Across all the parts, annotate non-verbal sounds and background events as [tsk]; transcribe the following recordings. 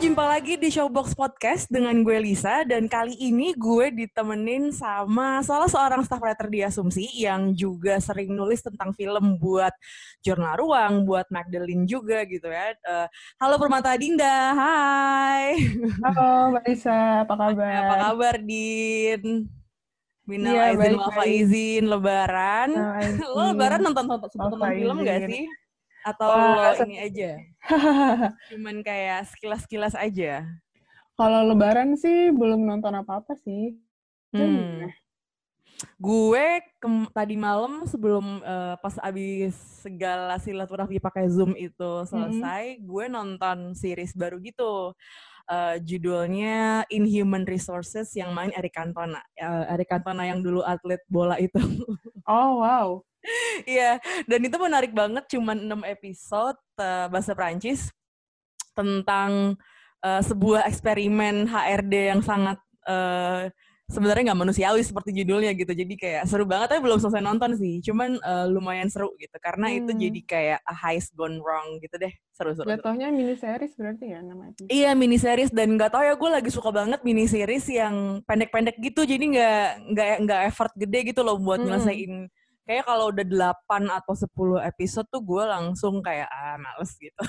Jumpa lagi di Showbox Podcast dengan gue Lisa dan kali ini gue ditemenin sama salah seorang staff writer di Asumsi yang juga sering nulis tentang film buat Jurnal Ruang, buat Magdalene juga gitu ya. Eh, halo Permata Dinda, hai. Halo Mbak Lisa, apa kabar? Apa kabar Din? Minal Iya, aizin baik, wal baik. faizin, lebaran. Nah, [laughs] Lo lebaran nonton nonton, Wal nonton film gak sih? Atau Wah, lo ini aja? [laughs] Cuman kayak sekilas-sekilas aja? Kalau lebaran sih belum nonton apa-apa sih. Hmm. Gue tadi malam sebelum eh, pas abis segala silaturahmi pakai Zoom itu selesai, gue nonton series baru gitu. Eh, judulnya Inhuman Resources yang main Eric Cantona. Eh, Eric Cantona yang dulu atlet bola itu. Oh wow. Iya, dan itu menarik banget cuman 6 episode eh, bahasa Prancis tentang eh, sebuah eksperimen HRD yang sangat eh, sebenarnya nggak manusiawi seperti judulnya gitu. Jadi kayak seru banget tapi belum selesai nonton sih. Cuman eh, lumayan seru gitu karena itu Hmm. jadi kayak a heist gone wrong gitu deh. Seru-seru. Jatuhnya mini series berarti ya namanya. Iya mini series dan nggak tahu ya gue lagi suka banget mini series yang pendek-pendek gitu jadi nggak nggak nggak effort gede gitu loh buat Mm-mm. nyelesain kayak kalau udah 8 atau 10 episode tuh gue langsung kayak ah males gitu.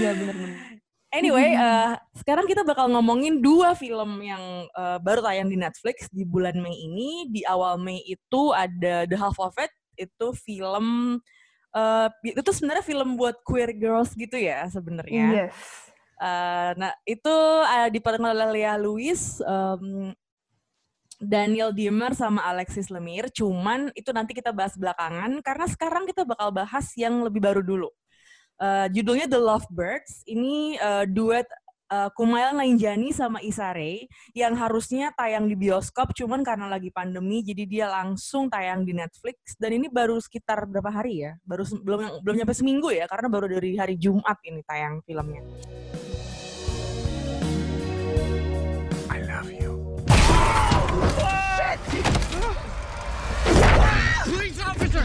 Iya bener-bener. Anyway, eh, sekarang kita bakal ngomongin dua film yang eh, baru tayang di Netflix di bulan Mei ini. Di awal Mei itu ada The Half of It, itu film eh, itu sebenarnya film buat queer girls gitu ya sebenarnya. Yes. Eh, nah, itu uh, diperankan oleh Lea Lewis, em, Daniel Dimmer sama Alexis Lemire. Cuman itu nanti kita bahas belakangan karena sekarang kita bakal bahas yang lebih baru dulu. Eh, judulnya The Lovebirds. Ini eh, duet eh, Kumail Nainjani sama Issa Rae yang harusnya tayang di bioskop, cuman karena lagi pandemi, jadi dia langsung tayang di Netflix. Dan ini baru sekitar berapa hari ya? Baru belum belum nyampe seminggu ya, karena baru dari hari Jumat ini tayang filmnya.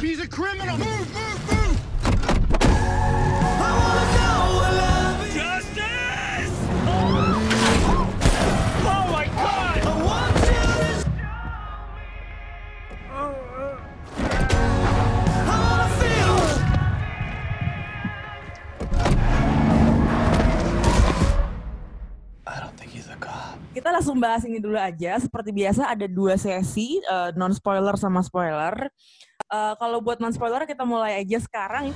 He's a criminal! Move, move, Kita langsung bahas ini dulu aja. Seperti biasa ada dua sesi, non spoiler sama spoiler. Eh, kalau buat non spoiler kita mulai aja sekarang.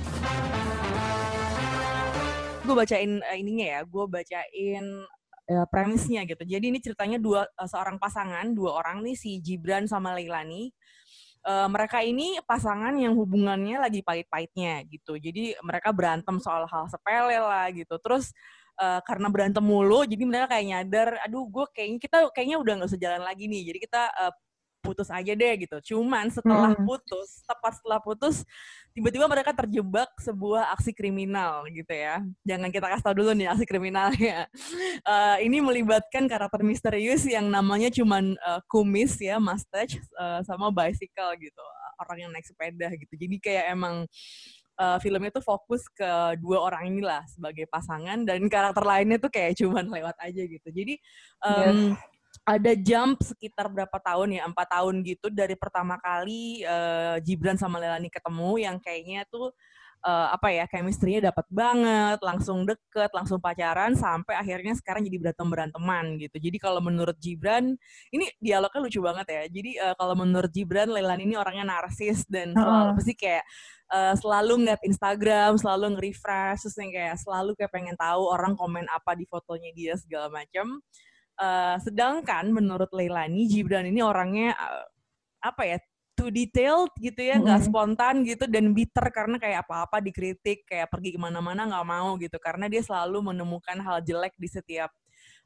Gue bacain eh, ininya ya, gue bacain eh, premisnya gitu. Jadi ini ceritanya dua eh, seorang pasangan, dua orang nih si Gibran sama Leilani. Eh, mereka ini pasangan yang hubungannya lagi pahit-pahitnya gitu. Jadi mereka berantem soal hal sepele lah gitu. Terus eh, karena berantem mulu, jadi mereka kayak nyadar, aduh gue kayaknya kita kayaknya udah nggak sejalan lagi nih. Jadi kita eh, putus aja deh gitu. Cuman setelah Mm. putus, tepat setelah putus, tiba-tiba mereka terjebak sebuah aksi kriminal gitu ya. Jangan kita kasih tau dulu nih aksi kriminalnya. [laughs] Eh, ini melibatkan karakter misterius yang namanya cuman eh, kumis ya, mustache eh, sama bicycle gitu. Orang yang naik sepeda gitu. Jadi kayak emang eh, filmnya tuh fokus ke dua orang inilah sebagai pasangan dan karakter lainnya tuh kayak cuman lewat aja gitu. Jadi em, ada jump sekitar berapa tahun ya empat tahun gitu dari pertama kali eh, Gibran sama Leilani ketemu yang kayaknya tuh eh, apa ya chemistry-nya dapat banget langsung deket langsung pacaran sampai akhirnya sekarang jadi berantem beranteman gitu. Jadi kalau menurut Gibran ini dialognya lucu banget ya. Jadi eh, kalau menurut Gibran Leilani ini orangnya narsis dan selalu pasti kayak eh, selalu ngeliat Instagram, selalu nge-refresh, terus yang kayak selalu kayak pengen tahu orang komen apa di fotonya dia segala macam. Eh, sedangkan menurut Leilani, Gibran ini orangnya eh, apa ya, too detailed gitu ya, nggak Mm-mm. spontan gitu dan bitter karena kayak apa-apa dikritik, kayak pergi ke mana-mana nggak mau gitu karena dia selalu menemukan hal jelek di setiap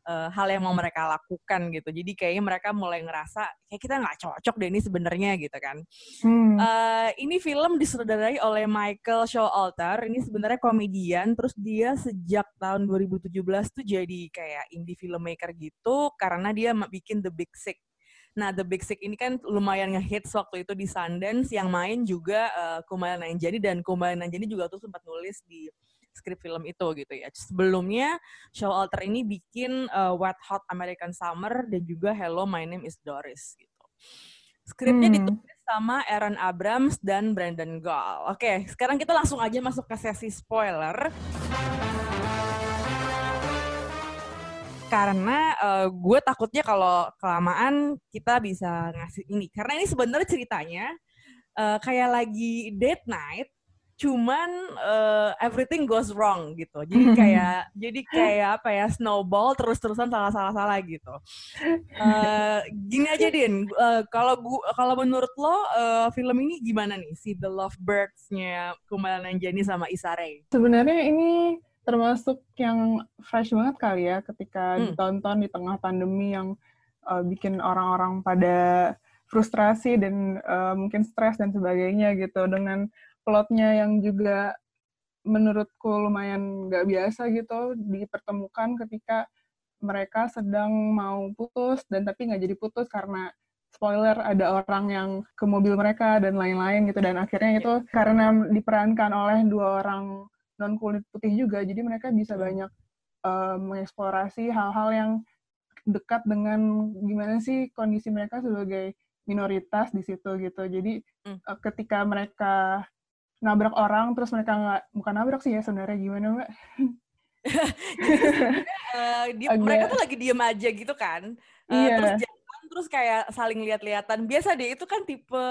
uh, hal yang mau mereka lakukan gitu. Jadi kayaknya mereka mulai ngerasa kayak kita nggak cocok deh ini sebenarnya gitu kan. Hmm. Uh, ini film disutradarai oleh Michael Showalter. Ini sebenarnya komedian. Terus dia sejak tahun 2017 tuh jadi kayak indie filmmaker gitu karena dia bikin The Big Sick. Nah, The Big Sick ini kan lumayan ngehits waktu itu di Sundance. Yang main juga uh, Kumail Nanjiani dan Kumail Nanjiani juga tuh sempat nulis di skrip film itu gitu ya. Sebelumnya Show Alter ini bikin uh, Wet Hot American Summer dan juga Hello My Name Is Doris gitu. Skripnya hmm. ditulis sama Aaron Abrams dan Brandon Gall. Oke, sekarang kita langsung aja masuk ke sesi spoiler. Karena uh, gue takutnya kalau kelamaan kita bisa ngasih ini. Karena ini sebenarnya ceritanya uh, kayak lagi date night cuman uh, everything goes wrong gitu. Jadi [laughs] kayak jadi kayak apa ya snowball terus terusan salah salah salah gitu. Uh, gini aja din. Uh, kalau gua kalau menurut lo uh, film ini gimana nih? Si The Lovebirds-nya Kumail Nanjiani sama Isare sebenarnya ini termasuk yang fresh banget kali ya ketika hmm. ditonton di tengah pandemi yang uh, bikin orang-orang pada frustrasi dan uh, mungkin stres dan sebagainya gitu dengan plotnya yang juga menurutku lumayan nggak biasa gitu dipertemukan ketika mereka sedang mau putus dan tapi nggak jadi putus karena spoiler ada orang yang ke mobil mereka dan lain-lain gitu dan akhirnya itu yeah. karena diperankan oleh dua orang non kulit putih juga jadi mereka bisa hmm. banyak uh, mengeksplorasi hal-hal yang dekat dengan gimana sih kondisi mereka sebagai minoritas di situ gitu jadi uh, ketika mereka nabrak orang terus mereka nggak bukan nabrak sih ya sebenarnya gimana mbak? [laughs] uh, dia, [laughs] Agak... mereka tuh lagi diem aja gitu kan, uh, iya. terus terus kayak saling lihat-lihatan. Biasa deh itu kan tipe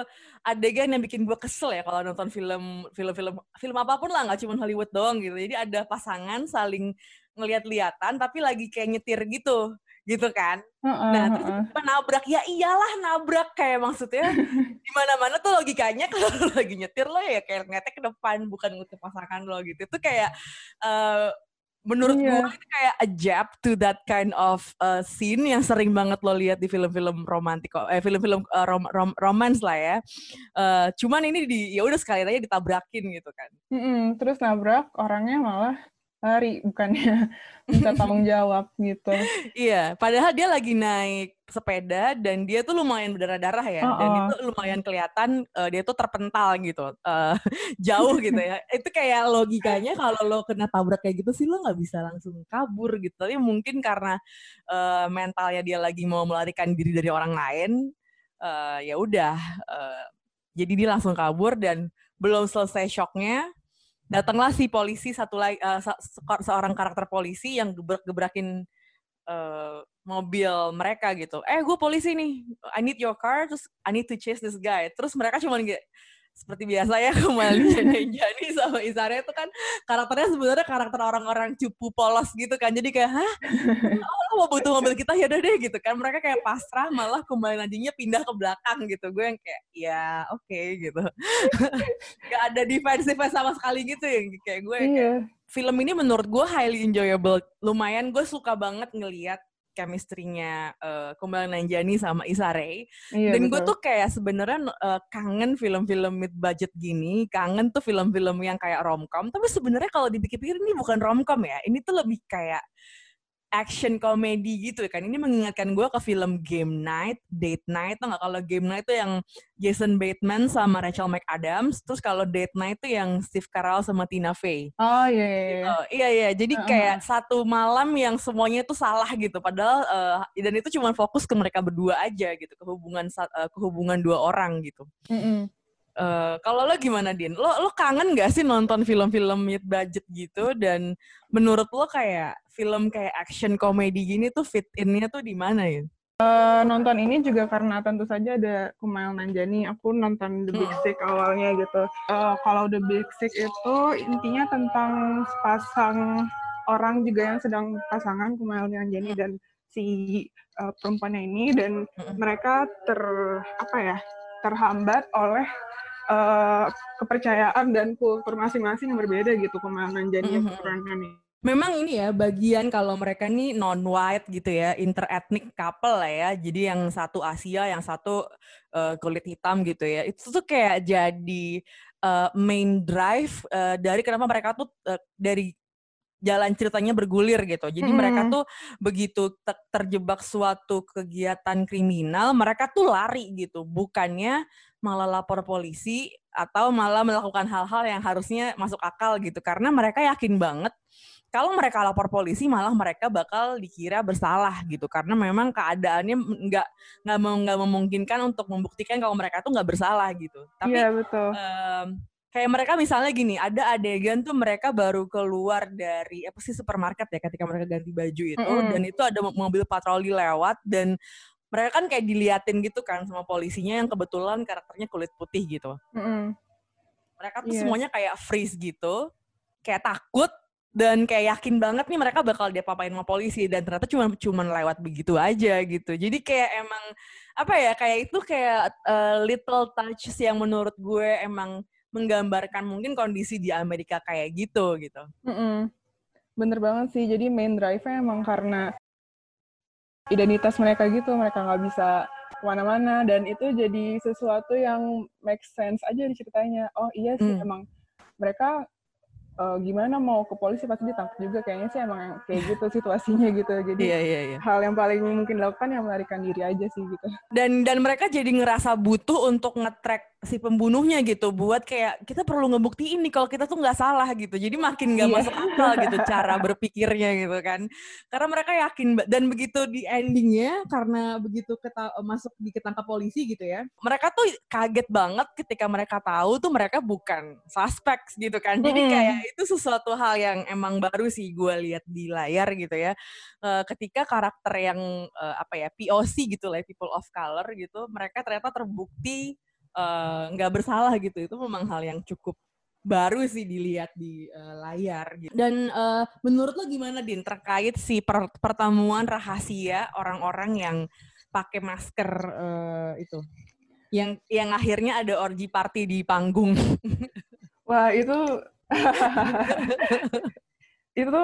adegan yang bikin gue kesel ya kalau nonton film film-film film apa pun lah nggak cuma Hollywood doang gitu. Jadi ada pasangan saling ngeliat-lihatan tapi lagi kayak nyetir gitu gitu kan. Uh, uh, nah, terus uh. nabrak. Ya iyalah nabrak kayak maksudnya [laughs] di mana-mana tuh logikanya [laughs] kalau lagi nyetir lo ya kayak ngetek ke depan bukan ngutuk pasangan lo gitu. Itu kayak uh, menurut yeah. gue itu kayak a jab to that kind of uh, scene yang sering banget lo lihat di film-film romantik eh film-film uh, rom, rom, romance lah ya. Uh, cuman ini di ya udah sekali aja ditabrakin gitu kan. Mm -mm, terus nabrak orangnya malah lari bukannya [laughs] minta tanggung jawab gitu. Iya, padahal dia lagi naik sepeda dan dia tuh lumayan berdarah-darah ya, oh, dan itu lumayan kelihatan uh, dia tuh terpental gitu, uh, [laughs] jauh gitu ya. Itu kayak logikanya kalau lo kena tabrak kayak gitu sih lo nggak bisa langsung kabur gitu. Tapi mungkin karena uh, mentalnya dia lagi mau melarikan diri dari orang lain, uh, ya udah, uh, jadi dia langsung kabur dan belum selesai shocknya datanglah si polisi satu lagi uh, seorang karakter polisi yang gebrak-gebrakin uh, mobil mereka gitu. Eh, gue polisi nih. I need your car. Terus I need to chase this guy. Terus mereka cuma seperti biasa ya [laughs] kembali jadi sama Isara itu kan karakternya sebenarnya karakter orang-orang cupu polos gitu kan. Jadi kayak hah? Oh, mau butuh mobil kita? Ya udah deh gitu kan. Mereka kayak pasrah malah kembali nantinya pindah ke belakang gitu. Gue yang kayak ya oke okay, gitu. [laughs] Gak ada defensive sama sekali gitu ya kayak gue iya. kayak, film ini menurut gue highly enjoyable. Lumayan gue suka banget ngeliat chemistry-nya uh, Kumbal Nanjani sama Isare. Iya, Dan gue tuh kayak sebenarnya uh, kangen film-film mid budget gini, kangen tuh film-film yang kayak romcom. Tapi sebenarnya kalau dipikir-pikir ini bukan romcom ya, ini tuh lebih kayak action komedi gitu kan. Ini mengingatkan gue ke film Game Night, Date Night. Tuh nggak kalau Game Night tuh yang Jason Bateman sama Rachel McAdams. Terus kalau Date Night tuh yang Steve Carell sama Tina Fey. Oh iya iya. Iya gitu. iya. iya. Jadi kayak uh -huh. satu malam yang semuanya tuh salah gitu. Padahal uh, dan itu cuma fokus ke mereka berdua aja gitu, ke hubungan uh, ke hubungan dua orang gitu. Mm -hmm. Uh, kalau lo gimana Din? Lo lo kangen gak sih nonton film-film mid budget gitu dan menurut lo kayak film kayak action komedi gini tuh fit innya tuh di mana ya? Uh, nonton ini juga karena tentu saja ada Kumail Nanjani. Aku nonton The Big. Sick awalnya gitu. Uh, kalau The Big Sick itu intinya tentang pasang orang juga yang sedang pasangan Kumail Nanjani dan si uh, perempuannya ini dan mereka ter apa ya terhambat oleh uh, kepercayaan dan kultur masing-masing yang berbeda gitu ke mana jadi mm -hmm. ini Memang ini ya bagian kalau mereka nih non-white gitu ya, interethnic couple lah ya. Jadi yang satu Asia, yang satu uh, kulit hitam gitu ya. Itu tuh kayak jadi uh, main drive uh, dari kenapa mereka tuh uh, dari jalan ceritanya bergulir gitu. Jadi hmm. mereka tuh begitu terjebak suatu kegiatan kriminal, mereka tuh lari gitu. Bukannya malah lapor polisi atau malah melakukan hal-hal yang harusnya masuk akal gitu. Karena mereka yakin banget kalau mereka lapor polisi malah mereka bakal dikira bersalah gitu karena memang keadaannya nggak nggak nggak memungkinkan untuk membuktikan kalau mereka tuh nggak bersalah gitu tapi iya, betul. Um, kayak mereka misalnya gini ada adegan tuh mereka baru keluar dari apa sih supermarket ya ketika mereka ganti baju itu mm -hmm. dan itu ada mobil patroli lewat dan mereka kan kayak diliatin gitu kan sama polisinya yang kebetulan karakternya kulit putih gitu mm -hmm. mereka tuh yeah. semuanya kayak freeze gitu kayak takut dan kayak yakin banget nih mereka bakal dia papain sama polisi dan ternyata cuma cuma lewat begitu aja gitu jadi kayak emang apa ya kayak itu kayak uh, little touches yang menurut gue emang menggambarkan mungkin kondisi di Amerika kayak gitu gitu. Mm -mm. bener banget sih. Jadi main drive-nya emang karena identitas mereka gitu. Mereka nggak bisa ke mana-mana. Dan itu jadi sesuatu yang make sense aja di ceritanya. Oh iya sih mm. emang mereka uh, gimana mau ke polisi pasti ditangkap juga. Kayaknya sih emang kayak gitu situasinya gitu. Jadi yeah, yeah, yeah. hal yang paling mungkin dilakukan yang melarikan diri aja sih gitu. Dan dan mereka jadi ngerasa butuh untuk ngetrack si pembunuhnya gitu buat kayak kita perlu ngebuktiin nih kalau kita tuh nggak salah gitu. Jadi makin nggak yeah. masuk akal gitu cara berpikirnya gitu kan. Karena mereka yakin dan begitu di endingnya karena begitu keta masuk di ketangkap polisi gitu ya mereka tuh kaget banget ketika mereka tahu tuh mereka bukan suspek gitu kan. Jadi kayak itu sesuatu hal yang emang baru sih gue lihat di layar gitu ya. Uh, ketika karakter yang uh, apa ya POC gitu lah people of color gitu mereka ternyata terbukti Eh, nggak uh, bersalah gitu itu memang hal yang cukup baru sih dilihat di uh, layar gitu. Dan uh, menurut lo gimana Din terkait si per pertemuan rahasia orang-orang yang pakai masker uh, itu? Yang yang akhirnya ada orgi party di panggung. Wah, itu [laughs] itu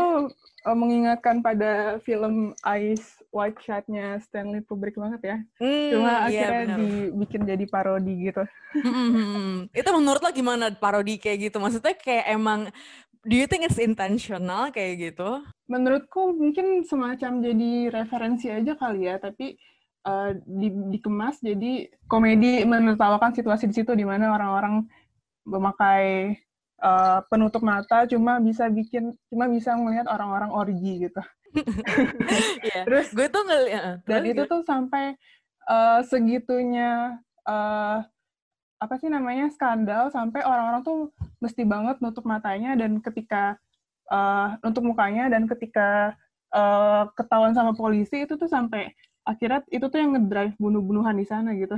uh, mengingatkan pada film Ice White Shot-nya Stanley Kubrick banget ya. Hmm, Cuma iya, akhirnya bener. dibikin jadi parodi gitu. Hmm, itu menurut lo gimana parodi kayak gitu? Maksudnya kayak emang do you think it's intentional kayak gitu? Menurutku mungkin semacam jadi referensi aja kali ya, tapi uh, di, dikemas jadi komedi menertawakan situasi di situ di mana orang-orang memakai uh, penutup mata cuma bisa bikin cuma bisa melihat orang-orang orgi gitu. [laughs] yeah. Terus gue tuh ngeliat dan itu tuh sampai uh, segitunya uh, apa sih namanya skandal sampai orang-orang tuh mesti banget nutup matanya dan ketika uh, nutup mukanya dan ketika uh, ketahuan sama polisi itu tuh sampai akhirnya itu tuh yang ngedrive bunuh-bunuhan di sana gitu.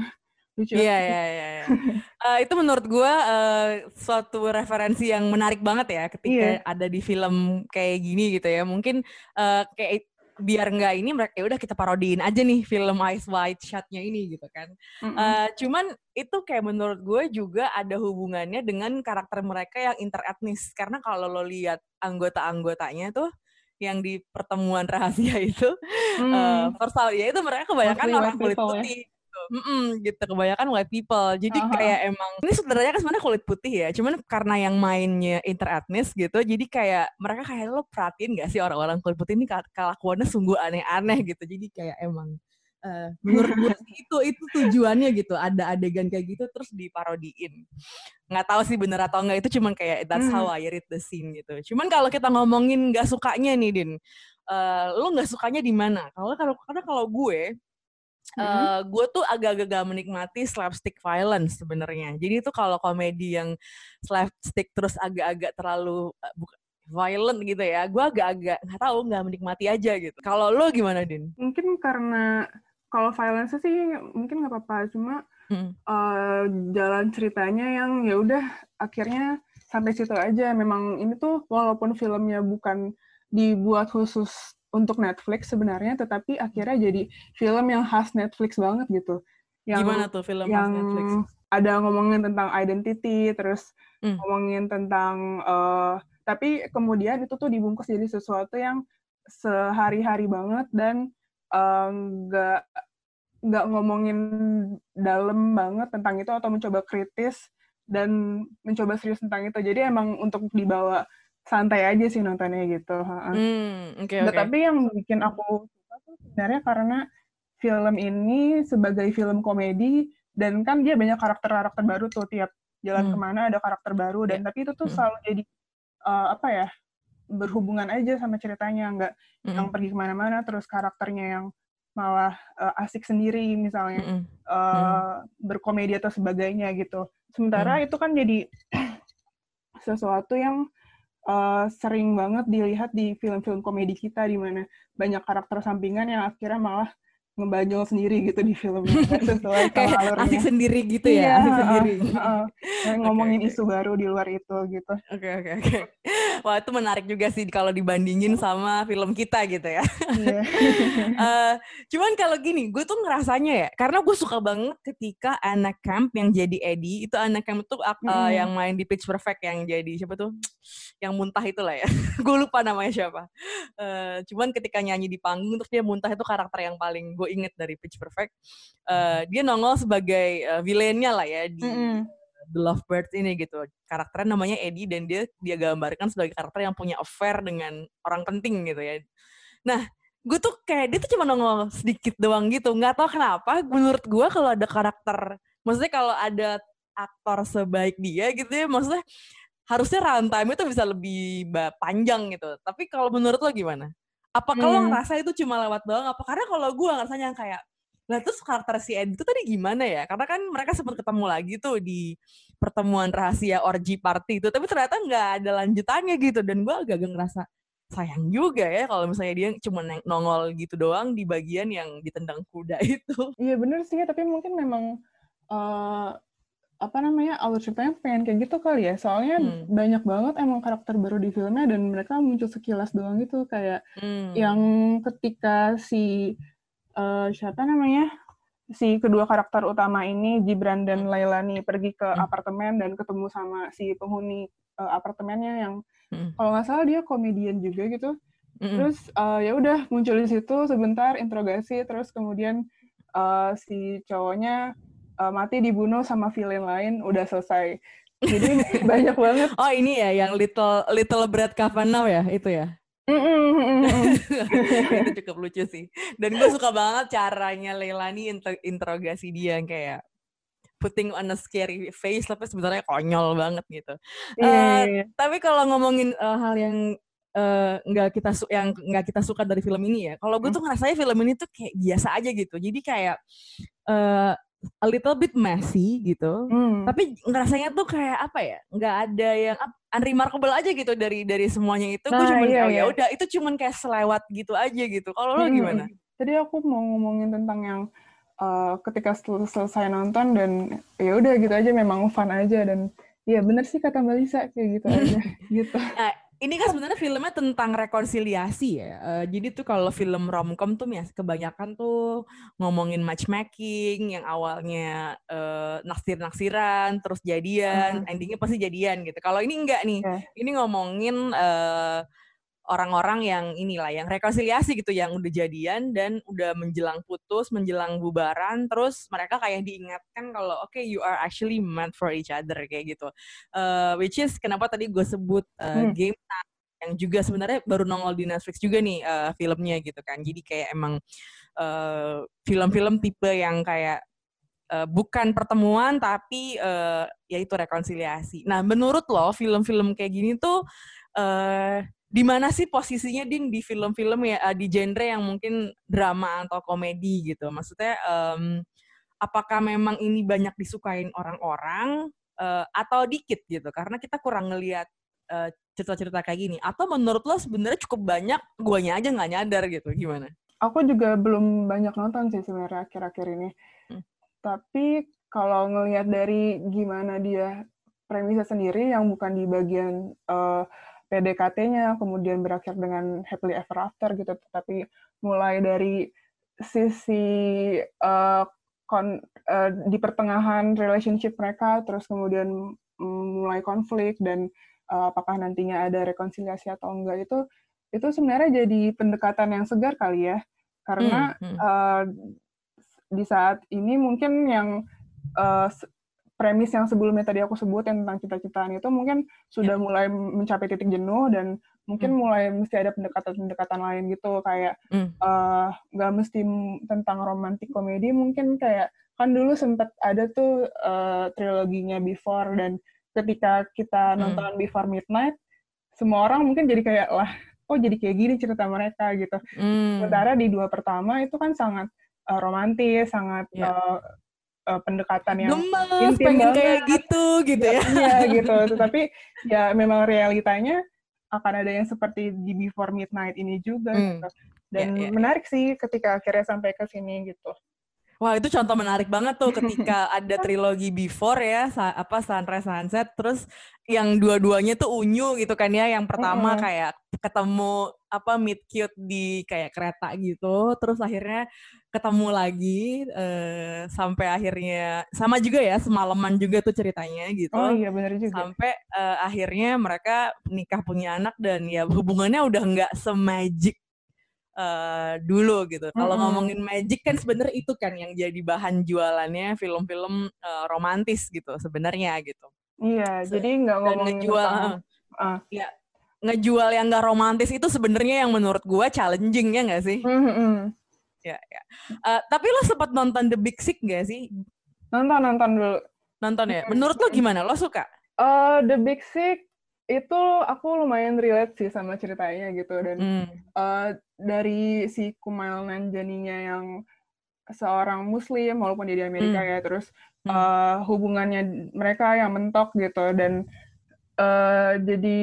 Lucu. Iya, iya, iya. iya. [laughs] Eh, itu menurut gue uh, suatu referensi yang menarik banget ya ketika yeah. ada di film kayak gini gitu ya. Mungkin uh, kayak biar nggak ini mereka ya udah kita parodiin aja nih film Ice White Shot-nya ini gitu kan. Mm -hmm. uh, cuman itu kayak menurut gue juga ada hubungannya dengan karakter mereka yang interetnis karena kalau lo lihat anggota-anggotanya tuh yang di pertemuan rahasia [laughs] itu mm. uh, ya itu mereka kebanyakan orang kulit ya. putih. Ya Mm -mm, gitu kebanyakan white people. Jadi uh -huh. kayak emang ini sebenarnya kan sebenarnya kulit putih ya cuman karena yang mainnya interetnis gitu jadi kayak mereka kayak lo perhatiin gak sih orang-orang kulit putih ini kelakuannya sungguh aneh-aneh? gitu. Jadi kayak emang uh, menurut gue itu itu tujuannya gitu ada adegan kayak gitu terus diparodiin. Nggak tahu sih bener atau enggak itu cuman kayak that's how I read the scene gitu. Cuman kalau kita ngomongin nggak sukanya nih din uh, lo nggak sukanya di mana? Kalau kalau karena kalau gue Uh, mm-hmm. gue tuh agak-agak gak menikmati slapstick violence sebenarnya. Jadi itu kalau komedi yang slapstick terus agak-agak terlalu uh, violent gitu ya, gue agak-agak nggak tahu nggak menikmati aja gitu. Kalau lo gimana din? Mungkin karena kalau violence sih mungkin nggak apa-apa, cuma hmm. uh, jalan ceritanya yang ya udah akhirnya sampai situ aja. Memang ini tuh walaupun filmnya bukan dibuat khusus untuk Netflix sebenarnya, tetapi akhirnya jadi film yang khas Netflix banget gitu. Yang, Gimana tuh film yang khas Netflix? Ada ngomongin tentang identity, terus hmm. ngomongin tentang uh, tapi kemudian itu tuh dibungkus jadi sesuatu yang sehari-hari banget dan nggak um, nggak ngomongin dalam banget tentang itu atau mencoba kritis dan mencoba serius tentang itu. Jadi emang untuk dibawa santai aja sih nontonnya gitu. Hmm, okay, okay. Tapi yang bikin aku suka tuh sebenarnya karena film ini sebagai film komedi dan kan dia banyak karakter-karakter baru tuh tiap jalan hmm. ke mana ada karakter baru dan yeah. tapi itu tuh hmm. selalu jadi uh, apa ya berhubungan aja sama ceritanya nggak hmm. yang pergi ke mana-mana terus karakternya yang malah uh, asik sendiri misalnya mm -hmm. uh, berkomedi atau sebagainya gitu. Sementara mm. itu kan jadi [clears throat] sesuatu yang uh, sering banget dilihat di film-film komedi kita di mana banyak karakter sampingan yang akhirnya malah ngebanyol sendiri gitu di filmnya [laughs] sesuai kayak asik sendiri gitu ya iya, asik sendiri. uh, uh, [laughs] ngomongin okay, isu baru di luar itu gitu. Oke okay, oke okay, oke. Okay. wah itu menarik juga sih kalau dibandingin sama film kita gitu ya. Yeah. [laughs] uh, cuman kalau gini gue tuh ngerasanya ya karena gue suka banget ketika anak camp yang jadi Eddie itu anak camp tuh uh, mm. yang main di Pitch Perfect yang jadi siapa tuh? [tsk] Yang muntah itu lah ya. Gue lupa namanya siapa. Uh, cuman ketika nyanyi di panggung terus dia muntah itu karakter yang paling gue gue inget dari Pitch Perfect uh, dia nongol sebagai uh, villainnya lah ya di mm -hmm. The Lovebirds ini gitu. Karakternya namanya Eddie dan dia dia gambarkan sebagai karakter yang punya affair dengan orang penting gitu ya. Nah gue tuh kayak dia tuh cuma nongol sedikit doang gitu. Nggak tahu kenapa menurut gue kalau ada karakter maksudnya kalau ada aktor sebaik dia gitu ya maksudnya harusnya runtime itu bisa lebih panjang gitu. Tapi kalau menurut lo gimana apa hmm. kalau ngerasa itu cuma lewat doang? Apa karena kalau gue ngerasanya yang kayak lah terus karakter si Ed itu tadi gimana ya? Karena kan mereka sempat ketemu lagi tuh di pertemuan rahasia orgy party itu, tapi ternyata nggak ada lanjutannya gitu. Dan gue agak-agak ngerasa sayang juga ya kalau misalnya dia cuma nongol gitu doang di bagian yang ditendang kuda [laughs] itu. Iya bener sih, tapi mungkin memang uh, apa namanya alur ceritanya pengen kayak gitu kali ya soalnya hmm. banyak banget emang karakter baru di filmnya dan mereka muncul sekilas doang gitu kayak hmm. yang ketika si uh, siapa namanya si kedua karakter utama ini Gibran dan hmm. Lailani pergi ke hmm. apartemen dan ketemu sama si penghuni uh, apartemennya yang hmm. kalau nggak salah dia komedian juga gitu hmm. terus uh, ya udah muncul di situ sebentar interogasi terus kemudian uh, si cowoknya uh, mati dibunuh sama villain lain udah selesai jadi [laughs] banyak banget oh ini ya yang little little Brad Kavanaugh ya itu ya [laughs] itu cukup lucu sih dan gue suka banget caranya Leilani inter interogasi dia yang kayak putting on a scary face tapi sebenarnya konyol banget gitu. Yeah, uh, yeah. Tapi kalau ngomongin uh, hal yang nggak uh, kita yang nggak kita suka dari film ini ya, kalau gue hmm. tuh ngerasanya film ini tuh kayak biasa aja gitu. Jadi kayak uh, a little bit messy gitu. Hmm. Tapi ngerasanya tuh kayak apa ya? Nggak ada yang unremarkable aja gitu dari dari semuanya itu. Nah, gue cuman iya, kayak ya iya. udah itu cuman kayak selewat gitu aja gitu. Kalau hmm. lo gimana? Tadi aku mau ngomongin tentang yang uh, ketika sel selesai nonton dan ya udah gitu aja memang fun aja dan Iya bener sih kata Mbak Lisa kayak gitu aja [laughs] gitu. Nah, ini kan sebenarnya filmnya tentang rekonsiliasi ya. Uh, jadi tuh kalau film romcom tuh ya kebanyakan tuh ngomongin matchmaking yang awalnya uh, naksir-naksiran terus jadian, uh. endingnya pasti jadian gitu. Kalau ini enggak nih. Uh. Ini ngomongin uh, orang-orang yang inilah yang rekonsiliasi gitu yang udah jadian dan udah menjelang putus, menjelang bubaran, terus mereka kayak diingatkan kalau oke okay, you are actually meant for each other kayak gitu. Uh, which is kenapa tadi gue sebut uh, hmm. game yang juga sebenarnya baru nongol di Netflix juga nih uh, filmnya gitu kan. Jadi kayak emang film-film uh, tipe yang kayak uh, bukan pertemuan tapi uh, yaitu rekonsiliasi. Nah, menurut lo film-film kayak gini tuh uh, di mana sih posisinya Din di film-film ya uh, di genre yang mungkin drama atau komedi gitu. Maksudnya um, apakah memang ini banyak disukain orang-orang uh, atau dikit gitu? Karena kita kurang ngelihat uh, cerita-cerita kayak gini. Atau menurut lo sebenarnya cukup banyak, guanya aja nggak nyadar gitu. Gimana? Aku juga belum banyak nonton sih sebenarnya akhir-akhir ini. Hmm. Tapi kalau ngelihat dari gimana dia premisnya sendiri yang bukan di bagian uh, PDKT-nya, kemudian berakhir dengan happily ever after gitu. Tapi mulai dari sisi uh, kon, uh, di pertengahan relationship mereka, terus kemudian mulai konflik dan uh, apakah nantinya ada rekonsiliasi atau enggak itu itu sebenarnya jadi pendekatan yang segar kali ya karena hmm, hmm. Uh, di saat ini mungkin yang uh, premis yang sebelumnya tadi aku sebut yang tentang cita-citaan itu mungkin sudah yeah. mulai mencapai titik jenuh dan mungkin mm. mulai mesti ada pendekatan-pendekatan lain gitu kayak mm. uh, nggak mesti tentang romantik komedi mungkin kayak kan dulu sempat ada tuh uh, triloginya Before dan ketika kita mm. nonton Before Midnight semua orang mungkin jadi kayak lah oh jadi kayak gini cerita mereka gitu mm. sementara di dua pertama itu kan sangat uh, romantis sangat yeah. Iya. uh, uh, pendekatan yang Gemes, pengen banget. kayak gitu gitu ya. Iya gitu. [laughs] Tetapi ya memang realitanya akan ada yang seperti di Before Midnight ini juga hmm. gitu. Dan yeah, yeah, menarik sih ketika akhirnya sampai ke sini gitu. Wah itu contoh menarik banget tuh ketika [laughs] ada trilogi Before ya, apa Sunrise Sunset, terus yang dua-duanya tuh unyu gitu kan ya. Yang pertama mm -hmm. kayak ketemu apa meet cute di kayak kereta gitu, terus akhirnya ketemu lagi uh, sampai akhirnya sama juga ya semalaman juga tuh ceritanya gitu. Oh iya benar juga. Sampai uh, akhirnya mereka nikah punya anak dan ya hubungannya udah nggak semagic uh, dulu gitu. Kalau mm -hmm. ngomongin magic kan sebenarnya itu kan yang jadi bahan jualannya film-film uh, romantis gitu sebenarnya gitu. Iya, Se jadi nggak ngomongin ngejual, uh. ya ngejual yang nggak romantis itu sebenarnya yang menurut gue challenging ya nggak sih? Mm -hmm. Ya, ya. Uh, tapi lo sempat nonton The Big Sick gak sih? Nonton, nonton dulu. Nonton ya? Menurut lo gimana? Lo suka? Uh, The Big Sick itu aku lumayan relate sih sama ceritanya gitu dan mm. uh, dari si Kumail Nanjaninya yang seorang Muslim walaupun dia di Amerika mm. ya terus mm. uh, hubungannya mereka yang mentok gitu dan uh, jadi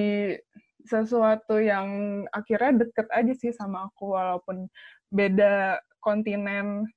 sesuatu yang akhirnya deket aja sih sama aku walaupun beda kontinen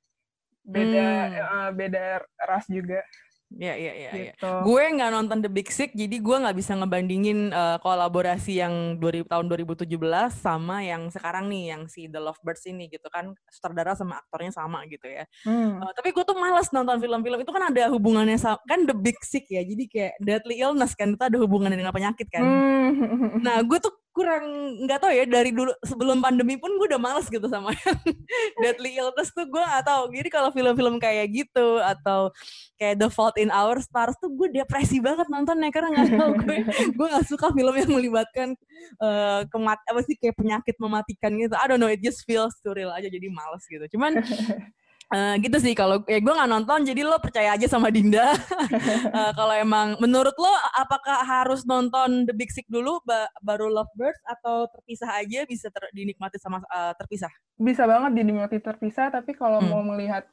beda mm. uh, beda ras juga Iya, iya, iya. Gitu. Ya. Gue nggak nonton The Big Sick, jadi gue nggak bisa ngebandingin uh, kolaborasi yang 2000, tahun 2017 sama yang sekarang nih, yang si The Lovebirds ini gitu kan, sutradara sama aktornya sama gitu ya. Hmm. Uh, tapi gue tuh males nonton film-film itu kan ada hubungannya sama, kan The Big Sick ya, jadi kayak deadly illness kan, itu ada hubungannya dengan penyakit kan. Hmm. Nah, gue tuh kurang nggak tahu ya dari dulu sebelum pandemi pun gue udah males gitu sama [laughs] yang Deadly Illness tuh gue nggak tahu. Jadi kalau film-film kayak gitu atau kayak The Fault in Our Stars tuh gue depresi banget nontonnya karena nggak tahu gue gue nggak suka film yang melibatkan uh, kemat apa sih kayak penyakit mematikan gitu. I don't know it just feels surreal aja jadi males gitu. Cuman Uh, gitu sih kalau ya gue nggak nonton jadi lo percaya aja sama Dinda uh, [laughs] kalau emang menurut lo apakah harus nonton The Big Sick dulu ba baru Lovebirds atau terpisah aja bisa ter dinikmati sama uh, terpisah bisa banget dinikmati terpisah tapi kalau hmm. mau melihat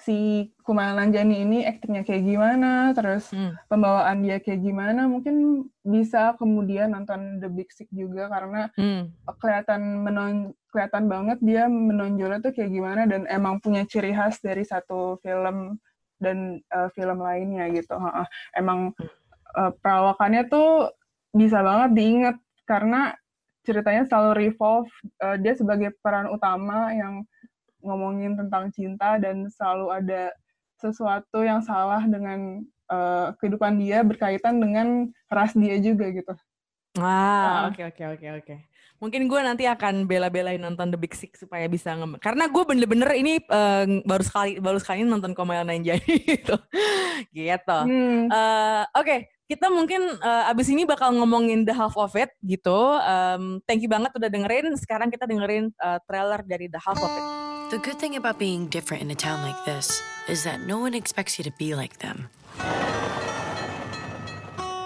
si Kumail Nanjani ini aktingnya kayak gimana, terus hmm. pembawaan dia kayak gimana, mungkin bisa kemudian nonton The Big Sick juga karena hmm. kelihatan menon kelihatan banget dia menonjolnya tuh kayak gimana dan emang punya ciri khas dari satu film dan uh, film lainnya gitu. Uh, emang uh, perawakannya tuh bisa banget diingat karena ceritanya selalu revolve uh, dia sebagai peran utama yang ngomongin tentang cinta dan selalu ada sesuatu yang salah dengan uh, kehidupan dia berkaitan dengan ras dia juga gitu. Ah, oke oke oke oke. Mungkin gue nanti akan bela-belain nonton The Big Six supaya bisa nge karena gue bener-bener ini uh, baru sekali baru sekali nonton Komail Nanjani [laughs] gitu. gitu. Hmm. Uh, oke, okay. kita mungkin uh, abis ini bakal ngomongin The Half of It gitu. Um, thank you banget udah dengerin. Sekarang kita dengerin uh, trailer dari The Half of It. The good thing about being different in a town like this is that no one expects you to be like them.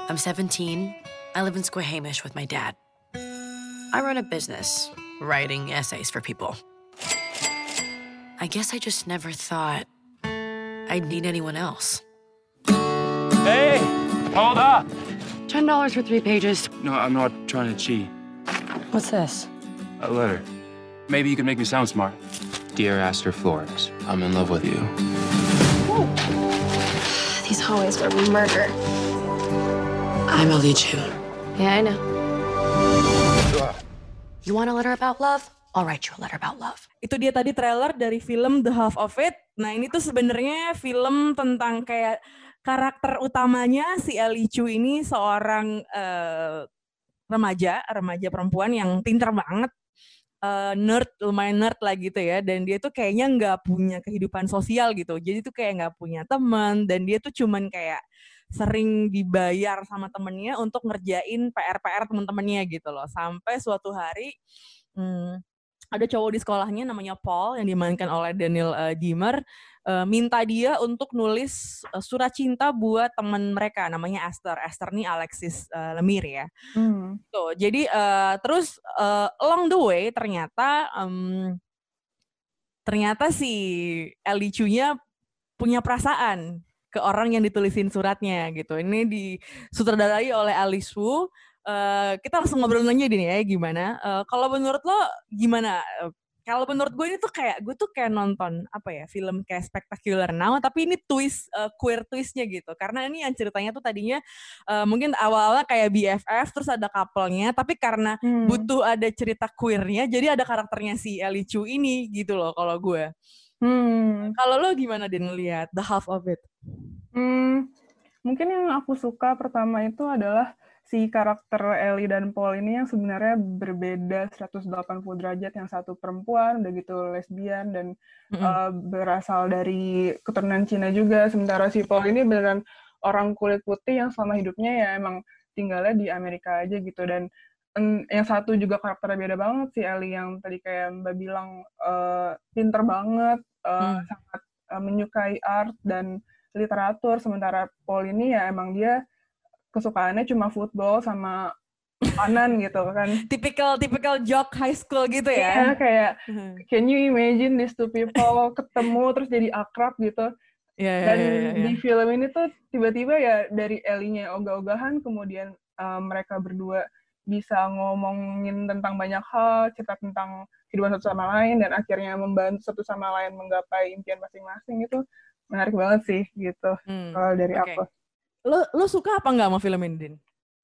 I'm 17. I live in Squamish with my dad. I run a business, writing essays for people. I guess I just never thought I'd need anyone else. Hey, hold up. $10 for three pages. No, I'm not trying to cheat. What's this? A letter. Maybe you can make me sound smart. Dear Aster Florence, I'm in love with you. These hallways were murder. I'm a lead you. Yeah, I know. You want a letter about love? I'll write you a letter about love. Itu dia tadi trailer dari film The Half of It. Nah ini tuh sebenarnya film tentang kayak karakter utamanya si Ellie Chu ini seorang uh, remaja, remaja perempuan yang pinter banget, uh, nerd, lumayan nerd lah gitu ya. Dan dia tuh kayaknya nggak punya kehidupan sosial gitu. Jadi tuh kayak nggak punya teman dan dia tuh cuman kayak sering dibayar sama temennya untuk ngerjain PR-PR temen-temennya gitu loh. Sampai suatu hari hmm, ada cowok di sekolahnya namanya Paul yang dimainkan oleh Daniel uh, Dimmer uh, minta dia untuk nulis uh, surat cinta buat teman mereka namanya Esther. Esther nih Alexis uh, Lemir ya. Hmm. Tuh, jadi uh, terus uh, along the way ternyata um, ternyata si Ellie Chu-nya punya perasaan ke orang yang ditulisin suratnya gitu. Ini disutradarai oleh Alice Wu. Uh, kita langsung ngobrol aja nih ya gimana. Uh, kalau menurut lo gimana kalau menurut gue ini tuh kayak gue tuh kayak nonton apa ya film kayak Spectacular Now tapi ini twist uh, queer twistnya gitu karena ini yang ceritanya tuh tadinya uh, mungkin awalnya kayak BFF terus ada couple-nya tapi karena hmm. butuh ada cerita queernya jadi ada karakternya si Ellie Chu ini gitu loh kalau gue. Hmm. Kalau lo gimana din lihat the half of it? Hmm, mungkin yang aku suka pertama itu adalah si karakter Ellie dan Paul ini yang sebenarnya berbeda 180 derajat yang satu perempuan udah gitu lesbian dan mm -hmm. uh, berasal dari keturunan Cina juga sementara si Paul ini beneran orang kulit putih yang selama hidupnya ya emang tinggalnya di Amerika aja gitu dan um, yang satu juga karakternya beda banget si Ellie yang tadi kayak Mbak bilang uh, pinter banget uh, mm. sangat uh, menyukai art dan literatur sementara Paul ini ya emang dia kesukaannya cuma football sama panan gitu kan. [laughs] Typical typical jock high school gitu ya. Iya, kayak hmm. can you imagine these two people ketemu terus jadi akrab gitu. Yeah, iya, Dan yeah, yeah, yeah. di film ini tuh tiba-tiba ya dari Ellie-nya ogah-ogahan kemudian uh, mereka berdua bisa ngomongin tentang banyak hal, cerita tentang kehidupan satu sama lain dan akhirnya membantu satu sama lain menggapai impian masing-masing itu menarik banget sih gitu hmm, kalau dari okay. aku lo lo suka apa nggak sama film ini Din?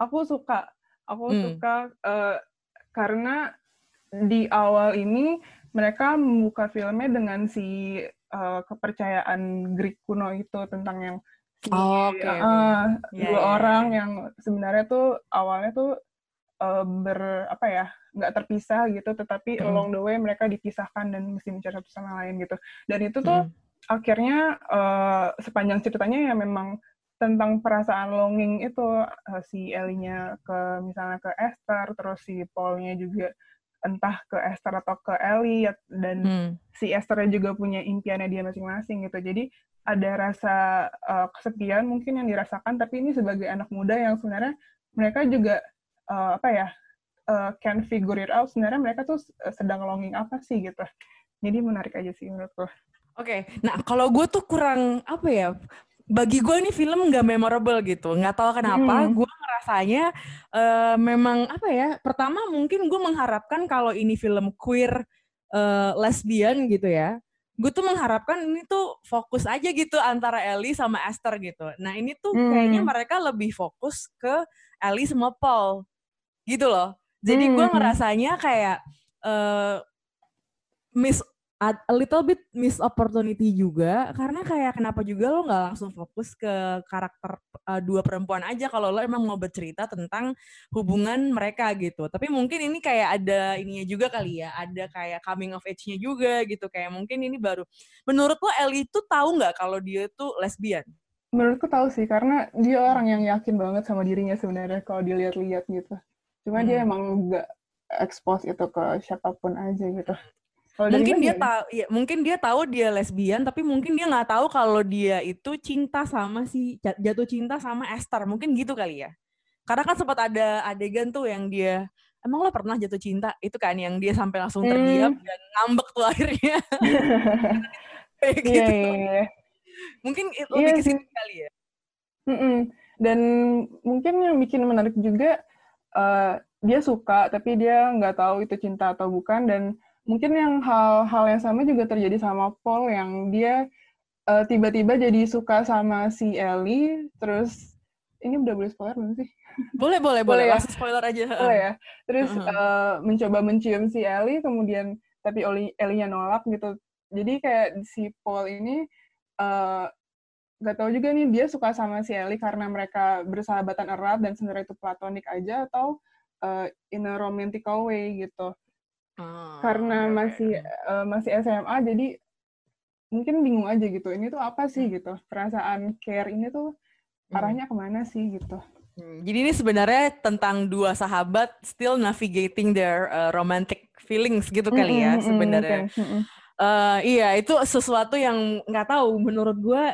Aku suka, aku hmm. suka uh, karena di awal ini mereka membuka filmnya dengan si uh, kepercayaan Greek kuno itu tentang yang si oh, okay, uh, okay. dua yeah, orang yeah. yang sebenarnya tuh awalnya tuh uh, ber apa ya nggak terpisah gitu tetapi mm. along the way mereka dipisahkan dan mesti mencari satu sama lain gitu dan itu tuh mm. akhirnya uh, sepanjang ceritanya ya memang tentang perasaan longing itu uh, si Ellie-nya ke misalnya ke Esther terus si Paul-nya juga entah ke Esther atau ke Ellie dan hmm. si Esther juga punya impiannya dia masing-masing gitu jadi ada rasa uh, kesepian mungkin yang dirasakan tapi ini sebagai anak muda yang sebenarnya mereka juga uh, apa ya uh, can figure it out sebenarnya mereka tuh sedang longing apa sih gitu jadi menarik aja sih menurutku Oke, okay. nah kalau gue tuh kurang apa ya bagi gue ini film nggak memorable gitu nggak tahu kenapa hmm. gue ngerasanya uh, memang apa ya pertama mungkin gue mengharapkan kalau ini film queer uh, lesbian gitu ya gue tuh mengharapkan ini tuh fokus aja gitu antara Ellie sama Esther gitu nah ini tuh hmm. kayaknya mereka lebih fokus ke Ellie sama Paul gitu loh jadi gue hmm. ngerasanya kayak uh, miss a little bit miss opportunity juga karena kayak kenapa juga lo nggak langsung fokus ke karakter uh, dua perempuan aja kalau lo emang mau bercerita tentang hubungan mereka gitu. Tapi mungkin ini kayak ada ininya juga kali ya ada kayak coming of age-nya juga gitu. Kayak mungkin ini baru menurut lo Ellie itu tahu nggak kalau dia tuh lesbian? Menurutku tahu sih karena dia orang yang yakin banget sama dirinya sebenarnya kalau dilihat-lihat gitu. Cuma hmm. dia emang nggak expose itu ke siapa pun aja gitu Kalo mungkin dia tahu, ya mungkin dia tahu dia lesbian, tapi mungkin dia nggak tahu kalau dia itu cinta sama si jatuh cinta sama Esther, mungkin gitu kali ya. Karena kan sempat ada adegan tuh yang dia emang lo pernah jatuh cinta itu kan yang dia sampai langsung terdiam hmm. dan ngambek tuh akhirnya. [laughs] Kayak iya, gitu. Yeah, yeah, yeah. Mungkin iya lebih yeah. ke sini kali ya. Mm -mm. Dan mungkin yang bikin menarik juga uh, dia suka tapi dia nggak tahu itu cinta atau bukan dan mungkin yang hal-hal yang sama juga terjadi sama Paul yang dia uh, tiba-tiba jadi suka sama si Ellie terus ini udah boleh spoiler belum sih? Boleh, boleh, boleh. Ya? Langsung spoiler aja. Boleh ya. Terus uh -huh. uh, mencoba mencium si Ellie, kemudian tapi Ellie-nya nolak gitu. Jadi kayak si Paul ini uh, gak tahu juga nih dia suka sama si Ellie karena mereka bersahabatan erat dan sebenarnya itu platonik aja atau uh, in a romantical way gitu. Oh, Karena oke, oke. masih uh, masih SMA jadi mungkin bingung aja gitu. Ini tuh apa sih gitu? Perasaan care ini tuh Hmm. arahnya ke mana sih gitu? Hmm, Jadi ini sebenarnya tentang dua sahabat still navigating their uh, romantic feelings gitu kali ya Mm-mm, mm-mm, sebenarnya. mungkin. Mm-mm. Eh, iya itu sesuatu yang nggak tahu menurut gue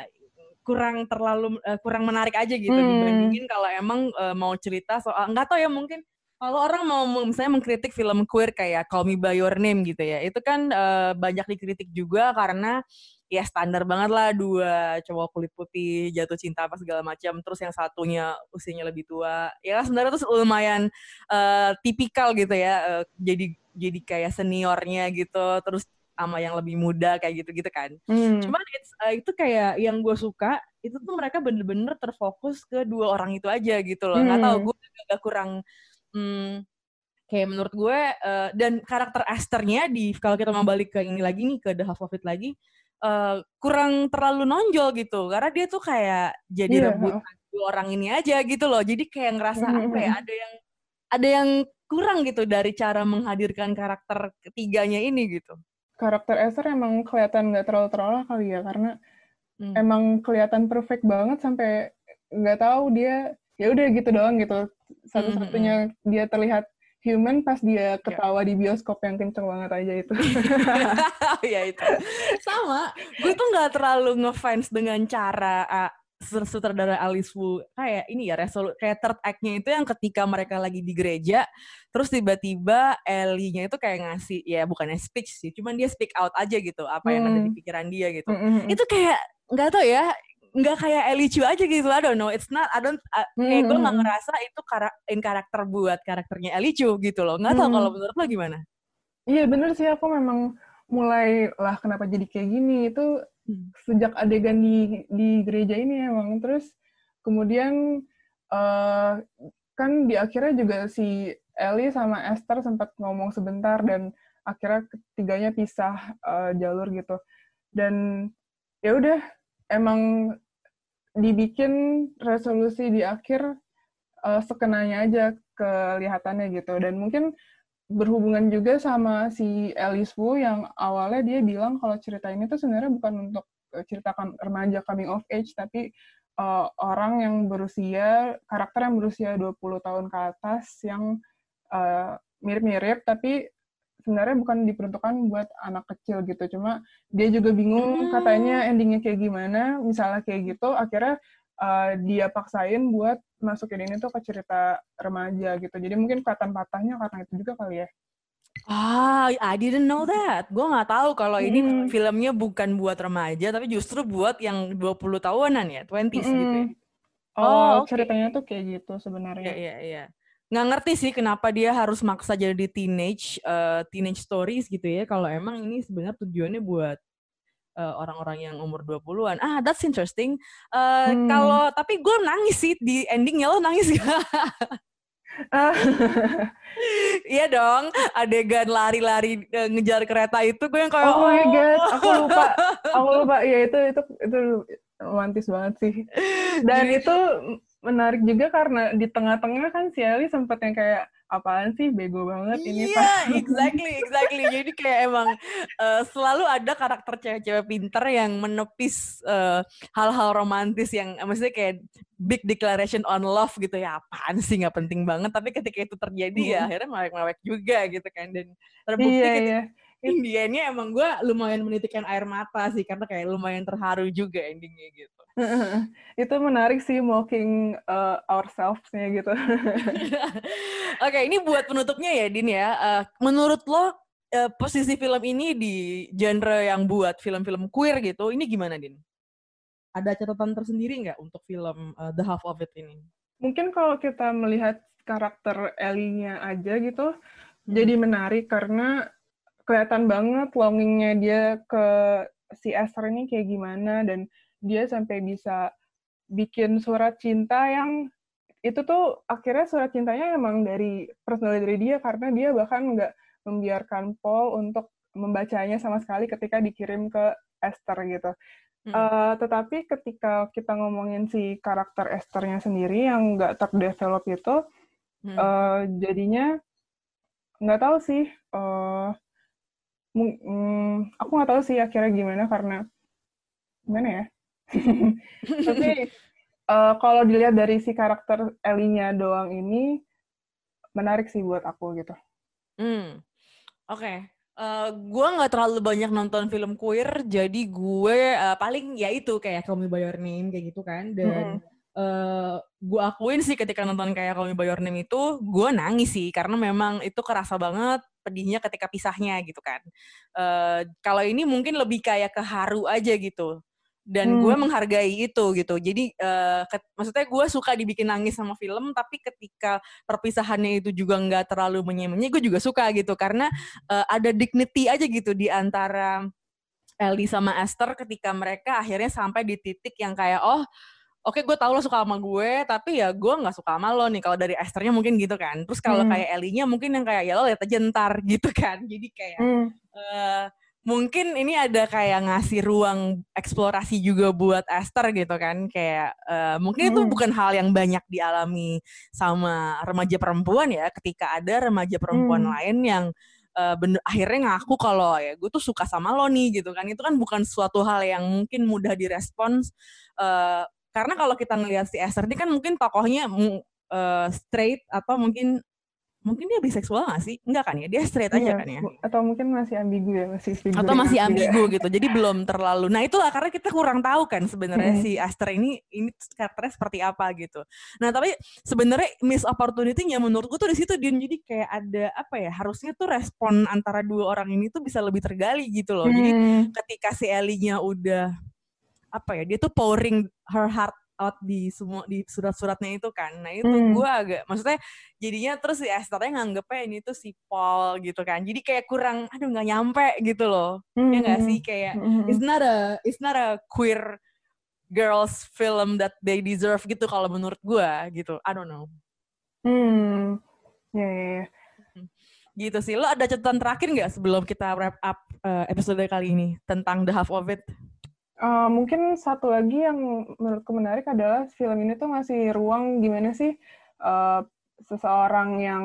kurang terlalu eh, kurang menarik aja gitu Hmm. dibandingin kalau emang eh, mau cerita soal nggak tahu ya mungkin kalau orang mau misalnya mengkritik film queer kayak Call Me by Your Name gitu ya itu kan eh, banyak dikritik juga karena ya standar banget lah dua cowok kulit putih jatuh cinta apa segala macam terus yang satunya usianya lebih tua ya sebenarnya tuh lumayan eh, tipikal gitu ya eh, jadi jadi kayak seniornya gitu terus sama yang lebih muda kayak gitu-gitu kan. Hmm. Cuman it's, uh, itu kayak yang gue suka itu tuh mereka bener-bener terfokus ke dua orang itu aja gitu loh. Nggak Hmm. tahu gue agak kurang hmm, kayak menurut gue uh, dan karakter Esthernya di kalau kita mau balik ke ini lagi nih ke The Half of It lagi uh, kurang terlalu nonjol gitu karena dia tuh kayak jadi Iya, rebutan dua orang ini aja gitu loh. Jadi kayak ngerasa Hmm, apa ya [laughs] ada yang ada yang kurang gitu dari cara menghadirkan karakter ketiganya ini gitu. Karakter Esther emang kelihatan nggak terlalu terolah kali ya karena Hmm. emang kelihatan perfect banget sampai nggak tahu dia ya udah gitu doang gitu satu-satunya dia terlihat human pas dia ketawa di bioskop yang kenceng banget aja itu. [laughs] Ya itu. Sama gue tuh nggak terlalu ngefans dengan cara uh, sut- sutradara Alice Wu. Kayak ini ya resolu kayak third act-nya itu yang ketika mereka lagi di gereja terus tiba-tiba Ellie-nya itu kayak ngasih ya bukannya speech sih cuman dia speak out aja gitu apa yang ada di Hmm. pikiran dia gitu. Mm-mm. itu kayak nggak tau ya nggak kayak Ellie Chu aja gitu I don't know. It's not I don't I- kayak gue nggak Hmm. ngerasa itu kara- in karakter buat karakternya Ellie Chu gitu loh. Nggak tau Hmm. kalau menurut lo gimana? Iya bener sih. Aku memang mulai lah kenapa jadi kayak gini. Itu Hmm. sejak adegan di di gereja ini emang. Terus kemudian eh kan di akhirnya juga si Ellie sama Esther sempat ngomong sebentar dan akhirnya ketiganya pisah eh, jalur gitu. Dan ya udah emang dibikin resolusi di akhir eh, sekenanya aja kelihatannya gitu. Dan mungkin berhubungan juga sama si Alice Wu yang awalnya dia bilang kalau cerita ini tuh sebenarnya bukan untuk eh, ceritakan remaja coming of age tapi eh, orang yang berusia karakter yang berusia 20 tahun ke atas yang mirip-mirip tapi sebenarnya bukan diperuntukkan buat anak kecil gitu cuma dia juga bingung Hmm. katanya endingnya kayak gimana misalnya kayak gitu akhirnya eh, dia paksain buat masukin ini tuh ke cerita remaja gitu jadi mungkin kelihatan patahnya karena itu juga kali ya Ah, I didn't know that. Gue nggak tahu kalau ini Mm. filmnya bukan buat remaja, tapi justru buat yang 20 tahunan ya, 20s gitu ya. Oh, Oh, oke. ceritanya tuh kayak gitu Iya, sebenarnya. iya, iya. Nggak ngerti sih kenapa dia harus maksa jadi teenage, eh, teenage stories gitu ya, kalau emang ini sebenarnya tujuannya buat eh, orang-orang yang umur 20-an. Ah, that's interesting. Eh, Hmm. Kalau, tapi gue nangis sih di endingnya, lo nangis gak? [laughs] Iya dong, adegan lari-lari ngejar kereta itu gue yang kayak, oh my god, aku lupa, aku lupa. Ya itu itu itu romantis banget sih. Dan itu menarik juga karena di tengah-tengah kan si Ali sempet yang kayak apaan sih bego banget ini Iya, pas exactly, [laughs] exactly. Jadi kayak emang eh, selalu ada karakter cewek-cewek pinter yang menepis eh, hal-hal romantis yang maksudnya kayak big declaration on love gitu ya apaan sih nggak penting banget tapi ketika itu terjadi ya Mm. akhirnya mewek-mewek juga gitu kan dan terbukti iya ketika iya. Indianya emang gue lumayan menitikkan air mata sih karena kayak lumayan terharu juga endingnya gitu. [laughs] itu menarik sih mocking uh, ourselves-nya gitu. [laughs] Oke, ini buat penutupnya ya, Din ya. Eh, menurut lo eh, posisi film ini di genre yang buat film-film queer gitu, ini gimana, Din? Ada catatan tersendiri nggak untuk film eh, The Half of It ini? Mungkin kalau kita melihat karakter Ellie-nya aja gitu, Hmm. jadi menarik karena kelihatan banget longingnya dia ke si Esther ini kayak gimana dan dia sampai bisa bikin surat cinta yang itu tuh akhirnya surat cintanya emang dari personal dari dia karena dia bahkan nggak membiarkan Paul untuk membacanya sama sekali ketika dikirim ke Esther gitu. Hmm. Eh, tetapi ketika kita ngomongin si karakter Esthernya sendiri yang nggak terdevelop itu, hmm. uh, jadinya nggak tahu sih uh, mm, aku nggak tahu sih akhirnya gimana karena gimana ya [laughs] tapi uh, kalau dilihat dari si karakter Ellie-nya doang ini menarik sih buat aku gitu. Hmm, oke. Okay. Uh, gue nggak terlalu banyak nonton film queer, jadi gue uh, paling ya itu kayak Call Me By Your Name kayak gitu kan. Dan hmm. Uh, gue akuin sih ketika nonton kayak Call Me By Your Name itu, gue nangis sih karena memang itu kerasa banget pedihnya ketika pisahnya gitu kan. Uh, kalau ini mungkin lebih kayak keharu aja gitu dan hmm. gue menghargai itu gitu jadi uh, ke, maksudnya gue suka dibikin nangis sama film tapi ketika perpisahannya itu juga nggak terlalu menye gue juga suka gitu karena uh, ada dignity aja gitu di antara Ellie sama Esther ketika mereka akhirnya sampai di titik yang kayak oh oke okay, gue tau lo suka sama gue tapi ya gue nggak suka sama lo nih kalau dari Esthernya mungkin gitu kan terus kalau hmm. kayak Ellie-nya mungkin yang kayak ya lo lihat aja ntar [laughs] gitu kan jadi kayak hmm. uh, mungkin ini ada kayak ngasih ruang eksplorasi juga buat Esther gitu kan kayak uh, mungkin hmm. itu bukan hal yang banyak dialami sama remaja perempuan ya ketika ada remaja perempuan hmm. lain yang uh, bener, akhirnya ngaku kalau ya gue tuh suka sama lo nih gitu kan itu kan bukan suatu hal yang mungkin mudah direspons uh, karena kalau kita ngelihat si Esther ini kan mungkin tokohnya uh, straight atau mungkin mungkin dia biseksual gak sih? Enggak kan ya? Dia straight aja iya, kan ya? Atau mungkin masih ambigu ya, masih Atau masih ambigu ya. gitu. Jadi belum terlalu. Nah, itulah karena kita kurang tahu kan sebenarnya hmm. si Aster ini ini karakternya seperti apa gitu. Nah, tapi sebenarnya miss opportunity-nya menurutku tuh di situ dia jadi kayak ada apa ya? Harusnya tuh respon antara dua orang ini tuh bisa lebih tergali gitu loh. Hmm. Jadi ketika si Ellie-nya udah apa ya? Dia tuh pouring her heart out di semua di surat-suratnya itu kan. Nah itu hmm. gue agak maksudnya jadinya terus si Esthernya nganggepnya ini tuh si Paul gitu kan. Jadi kayak kurang aduh nggak nyampe gitu loh. Hmm. Ya nggak sih kayak hmm. it's not a it's not a queer girls film that they deserve gitu kalau menurut gue gitu. I don't know. Hmm. Ya yeah, ya. Yeah. Gitu sih. Lo ada catatan terakhir nggak sebelum kita wrap up uh, episode kali ini tentang The Half of It? Uh, mungkin satu lagi yang menurutku menarik adalah film ini tuh ngasih ruang gimana sih uh, seseorang yang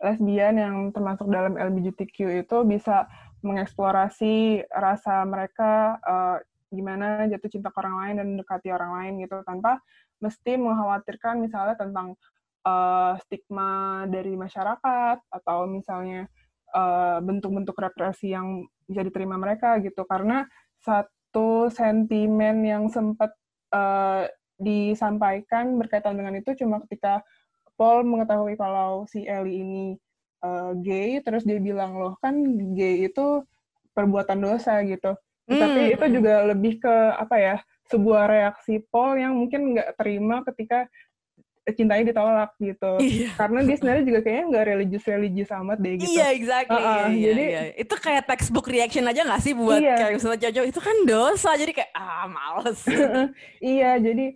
lesbian yang termasuk dalam LGBTQ itu bisa mengeksplorasi rasa mereka uh, gimana jatuh cinta ke orang lain dan mendekati orang lain gitu tanpa mesti mengkhawatirkan misalnya tentang uh, stigma dari masyarakat atau misalnya bentuk-bentuk uh, represi yang bisa diterima mereka gitu. Karena saat satu sentimen yang sempat uh, disampaikan berkaitan dengan itu cuma ketika Paul mengetahui kalau si Ellie ini uh, gay, terus dia bilang loh kan gay itu perbuatan dosa gitu. Mm. Tapi itu juga lebih ke apa ya sebuah reaksi Paul yang mungkin nggak terima ketika cintanya ditolak gitu. Iya. Karena dia sebenarnya juga kayaknya nggak religius-religius amat deh gitu. Iya, exactly. Uh -uh, iya, jadi iya. itu kayak textbook reaction aja nggak sih buat iya. kayak misalnya cowok itu kan dosa. Jadi kayak ah males. [laughs] iya, jadi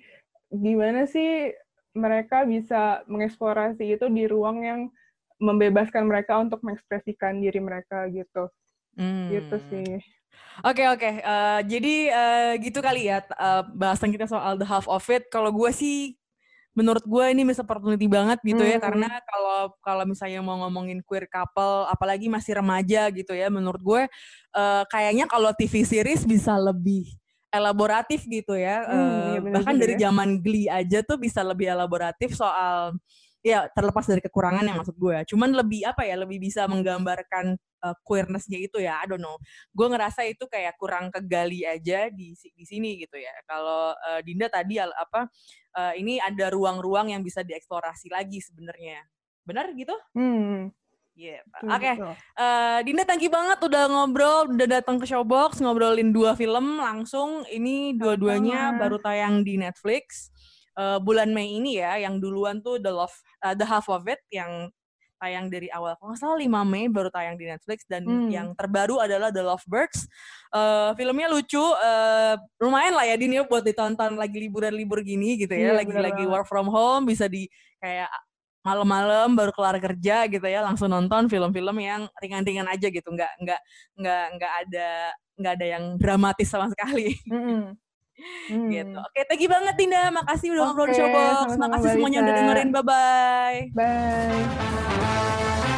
gimana sih mereka bisa mengeksplorasi itu di ruang yang membebaskan mereka untuk mengekspresikan diri mereka gitu. Hmm. Gitu sih. Oke okay, oke, okay. uh, eh, jadi uh, gitu kali ya uh, bahasan kita soal the half of it. Kalau gue sih menurut gue ini miss opportunity banget gitu ya, hmm. ya karena kalau kalau misalnya mau ngomongin queer couple apalagi masih remaja gitu ya menurut gue uh, kayaknya kalau TV series bisa lebih elaboratif gitu ya hmm, uh, iya bahkan dari ya. zaman Glee aja tuh bisa lebih elaboratif soal ya terlepas dari kekurangan yang maksud gue cuman lebih apa ya lebih bisa menggambarkan uh, queernessnya itu ya I don't know gue ngerasa itu kayak kurang kegali aja di di sini gitu ya kalau uh, Dinda tadi apa uh, ini ada ruang-ruang yang bisa dieksplorasi lagi sebenarnya benar gitu hmm. Yeah. Oke, okay. uh, Dinda thank you banget udah ngobrol, udah datang ke Showbox ngobrolin dua film langsung. Ini dua-duanya baru tayang di Netflix uh, bulan Mei ini ya, yang duluan tuh The Love, uh, The Half of It yang tayang dari awal. Kalau nggak salah 5 Mei baru tayang di Netflix dan hmm. yang terbaru adalah The Lovebirds. Uh, filmnya lucu, uh, lumayan lah ya Dini ya buat ditonton lagi liburan-libur gini gitu ya, lagi-lagi yeah, work from home bisa di kayak malam-malam baru kelar kerja gitu ya langsung nonton film-film yang ringan-ringan aja gitu nggak nggak nggak nggak ada nggak ada yang dramatis sama sekali. Mm -hmm Hmm. gitu. Oke, thank you banget Tinda. Makasih udah ngobrol di Oke, Showbox. Makasih semuanya udah dengerin. Bye-bye. Bye.